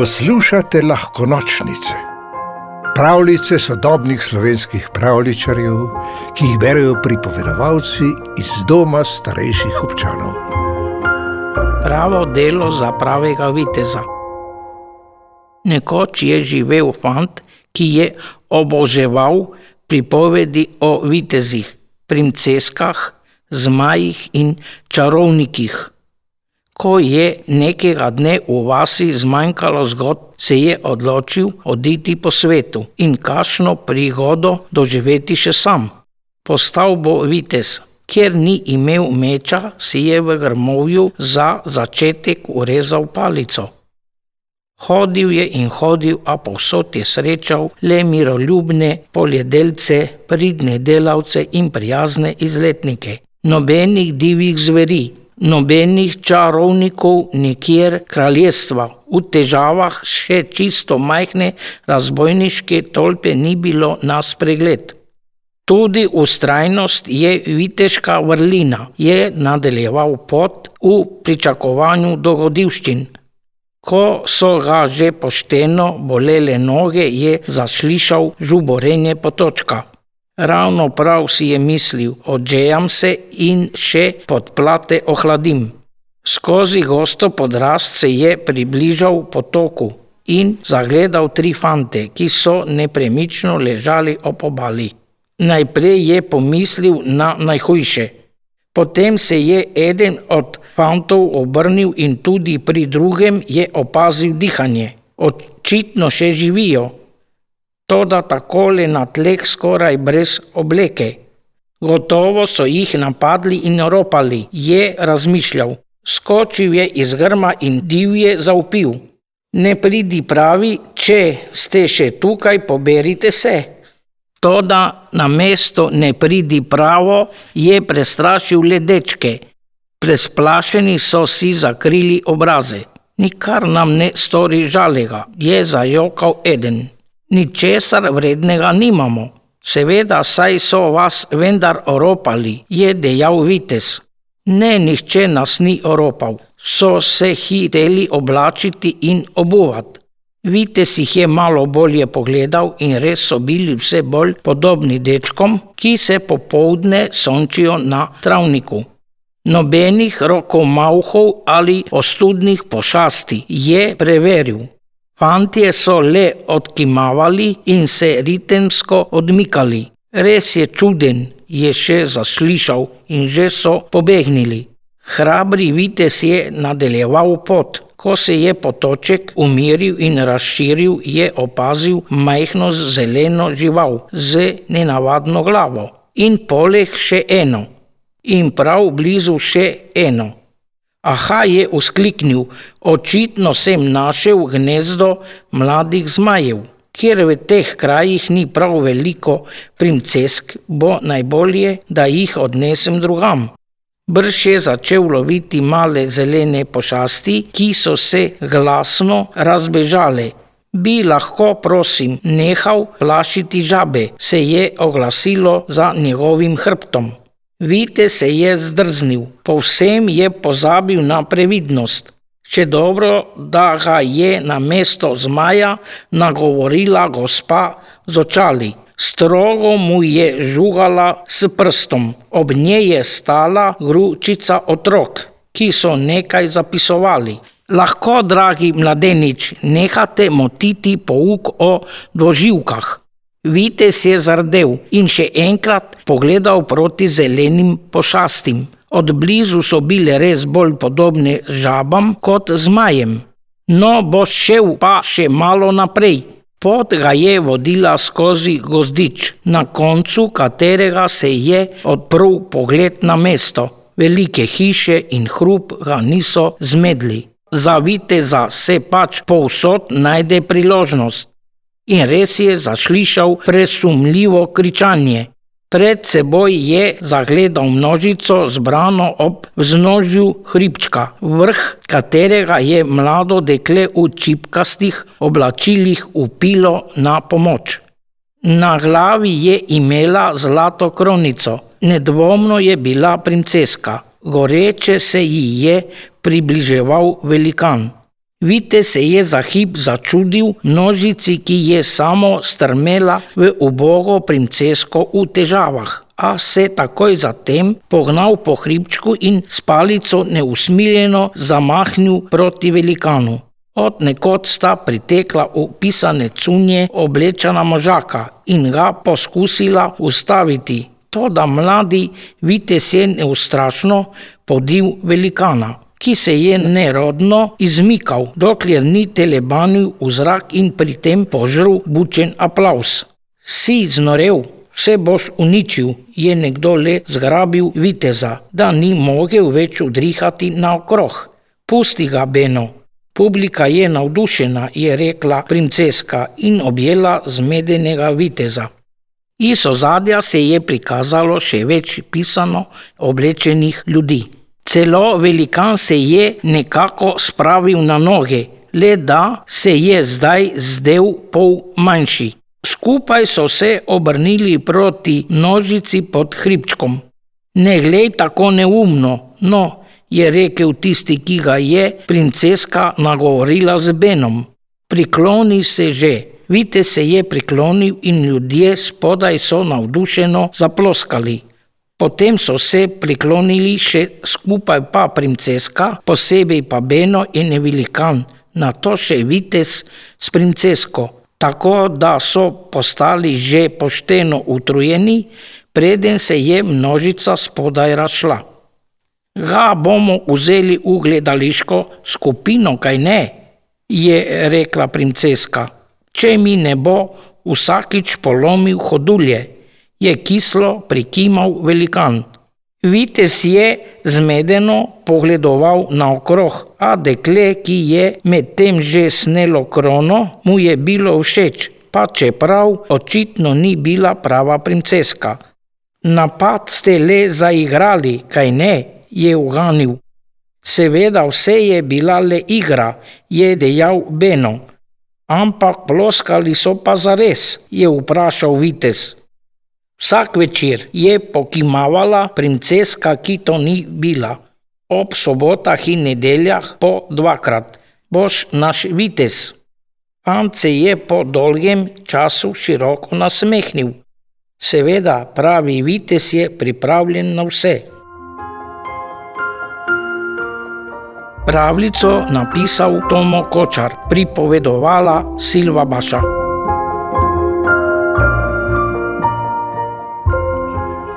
Poslušate lahko nočnice, pravljice sodobnih slovenskih pravličarjev, ki jih berijo pripovedovalci iz doma starejših občanov. Pravo delo za pravega viteza. Nekoč je živel fant, ki je oboževal pripovedi o vitezih, princeskah, zmajih in čarovnikih. Ko je nekega dne v vasi zmanjkalo zgodb, se je odločil oditi po svetu in kašno prigodo doživeti še sam. Postal bo vitez, ker ni imel meča, si je v grmovju za začetek urezal palico. Hodil je in hodil, a povsod je srečal le miroljubne poljedelce, pridne delavce in prijazne izletnike. Nobenih divjih zveri, nobenih čarovnikov, nikjer kraljestva. V težavah še čisto majhne razbojniške tolpe ni bilo na spregled. Tudi ustrajnost je viteška vrlina, je nadaljeval pot v pričakovanju dogodivščin. Ko so ga že pošteno bolele noge, je zaslišal žuborenje potočka. Ravno prav si je mislil, odžejam se in še podplate ohladim. Skozi gosto podrast se je približal potoku in zagledal tri fante, ki so nepremično ležali ob obali. Najprej je pomislil na najhujše. Potem se je eden od fantov obrnil in tudi pri drugem je opazil dihanje. Očitno še živijo toda takole na tleh skoraj brez obleke. Gotovo so jih napadli in ropali, je razmišljal. Skočil je iz grma in divje zaupil. Ne pridi pravi, če ste še tukaj, poberite se. Toda na mesto ne pridi pravo je prestrašil le dečke. Presplašeni so si zakrili obraze. Nikar nam ne stori žalega, je zajokal eden ničesar vrednega nimamo. Seveda, saj so vas vendar oropali, je dejal Vites. Ne, nihče nas ni oropal, so se hiteli oblačiti in obuvati. Vites jih je malo bolje pogledal in res so bili vse bolj podobni dečkom, ki se popovdne sončijo na travniku. Nobenih rokomauhov ali ostudnih pošasti je preveril. Fantje so le odkimavali in se ritemsko odmikali. Res je čuden, je še zaslišal in že so pobegnili. Hrabri vitez je nadaljeval pot. Ko se je potoček umiril in razširil, je opazil majhno zeleno žival z nenavadno glavo in poleg še eno. In prav blizu še eno. Aha je uskliknil, očitno sem našel gnezdo mladih zmajev. Ker v teh krajih ni prav veliko princesk, bo najbolje, da jih odnesem drugam. Brž je začel loviti male zelene pošasti, ki so se glasno razbežale. Bi lahko, prosim, nehal plašiti žabe, se je oglasilo za njegovim hrbtom. Vite se je zdrznil, povsem je pozabil na previdnost. Če dobro, da ga je na mesto zmaja nagovorila gospa z očali. Strogo mu je žugala s prstom, ob njej je stala gručica otrok, ki so nekaj zapisovali. Lahko, dragi mladenič, nehate motiti pouk o doživkah. Vitez je zardel in še enkrat pogledal proti zelenim pošastim. Od blizu so bile res bolj podobne žabam kot zmajem. No, bo šel pa še malo naprej. Pot ga je vodila skozi gozdič, na koncu katerega se je odprl pogled na mesto. Velike hiše in hrup ga niso zmedli. Za viteza se pač povsod najde priložnost in res je zaslišal presumljivo kričanje. Pred seboj je zagledal množico zbrano ob vznožju hribčka, vrh katerega je mlado dekle v čipkastih oblačilih upilo na pomoč. Na glavi je imela zlato kronico, nedvomno je bila princeska, goreče se ji je približeval velikan. Vite se je za hip začudil množici, ki je samo strmela v ubogo princesko v težavah, a se takoj zatem pognal po hribčku in s palico neusmiljeno zamahnil proti velikanu. Od nekod sta pritekla upisane cunje oblečena možaka in ga poskusila ustaviti. To, da mladi vitez je neustrašno podil velikana, ki se je nerodno izmikal, dokler ni telebanil v zrak in pri tem požrl bučen aplaus. Si znorev, vse boš uničil, je nekdo le zgrabil viteza, da ni mogel več udrihati naokrog. Pusti ga, Beno. Publika je navdušena, je rekla princeska in objela zmedenega viteza. Iz ozadja se je prikazalo še več pisano oblečenih ljudi. Celo velikan se je nekako spravil na noge, le da se je zdaj zdel pol manjši. Skupaj so se obrnili proti množici pod hribčkom. Ne glej tako neumno, no, je rekel tisti, ki ga je princeska nagovorila z Benom. Prikloni se že. Vite se je priklonil in ljudje spodaj so navdušeno zaploskali. Potem so se priklonili še skupaj pa princeska, posebej pa Beno in Velikan, na to še vitez s princesko, tako da so postali že pošteno utrujeni, preden se je množica spodaj rašla ga bomo vzeli v gledališko skupino, kaj ne? je rekla princeska. Če mi ne bo vsakič polomil hodulje, je kislo prikimal velikan. Vitez je zmedeno pogledoval naokrog, a dekle, ki je medtem že snelo krono, mu je bilo všeč, pa čeprav očitno ni bila prava princeska. Napad ste le zaigrali, kaj ne? je uganil. Seveda, vse je bila le igra, je dejal Beno. Ampak ploskali so pa zares, je vprašal Vitez. Vsak večer je pokimavala princeska, ki to ni bila. Ob sobotah in nedeljah po dvakrat. Boš naš Vitez. Ant se je po dolgem času široko nasmehnil. Seveda, pravi Vitez je pripravljen na vse. Pravljico napisal Tomo Kočar, pripovedovala Silva Baša.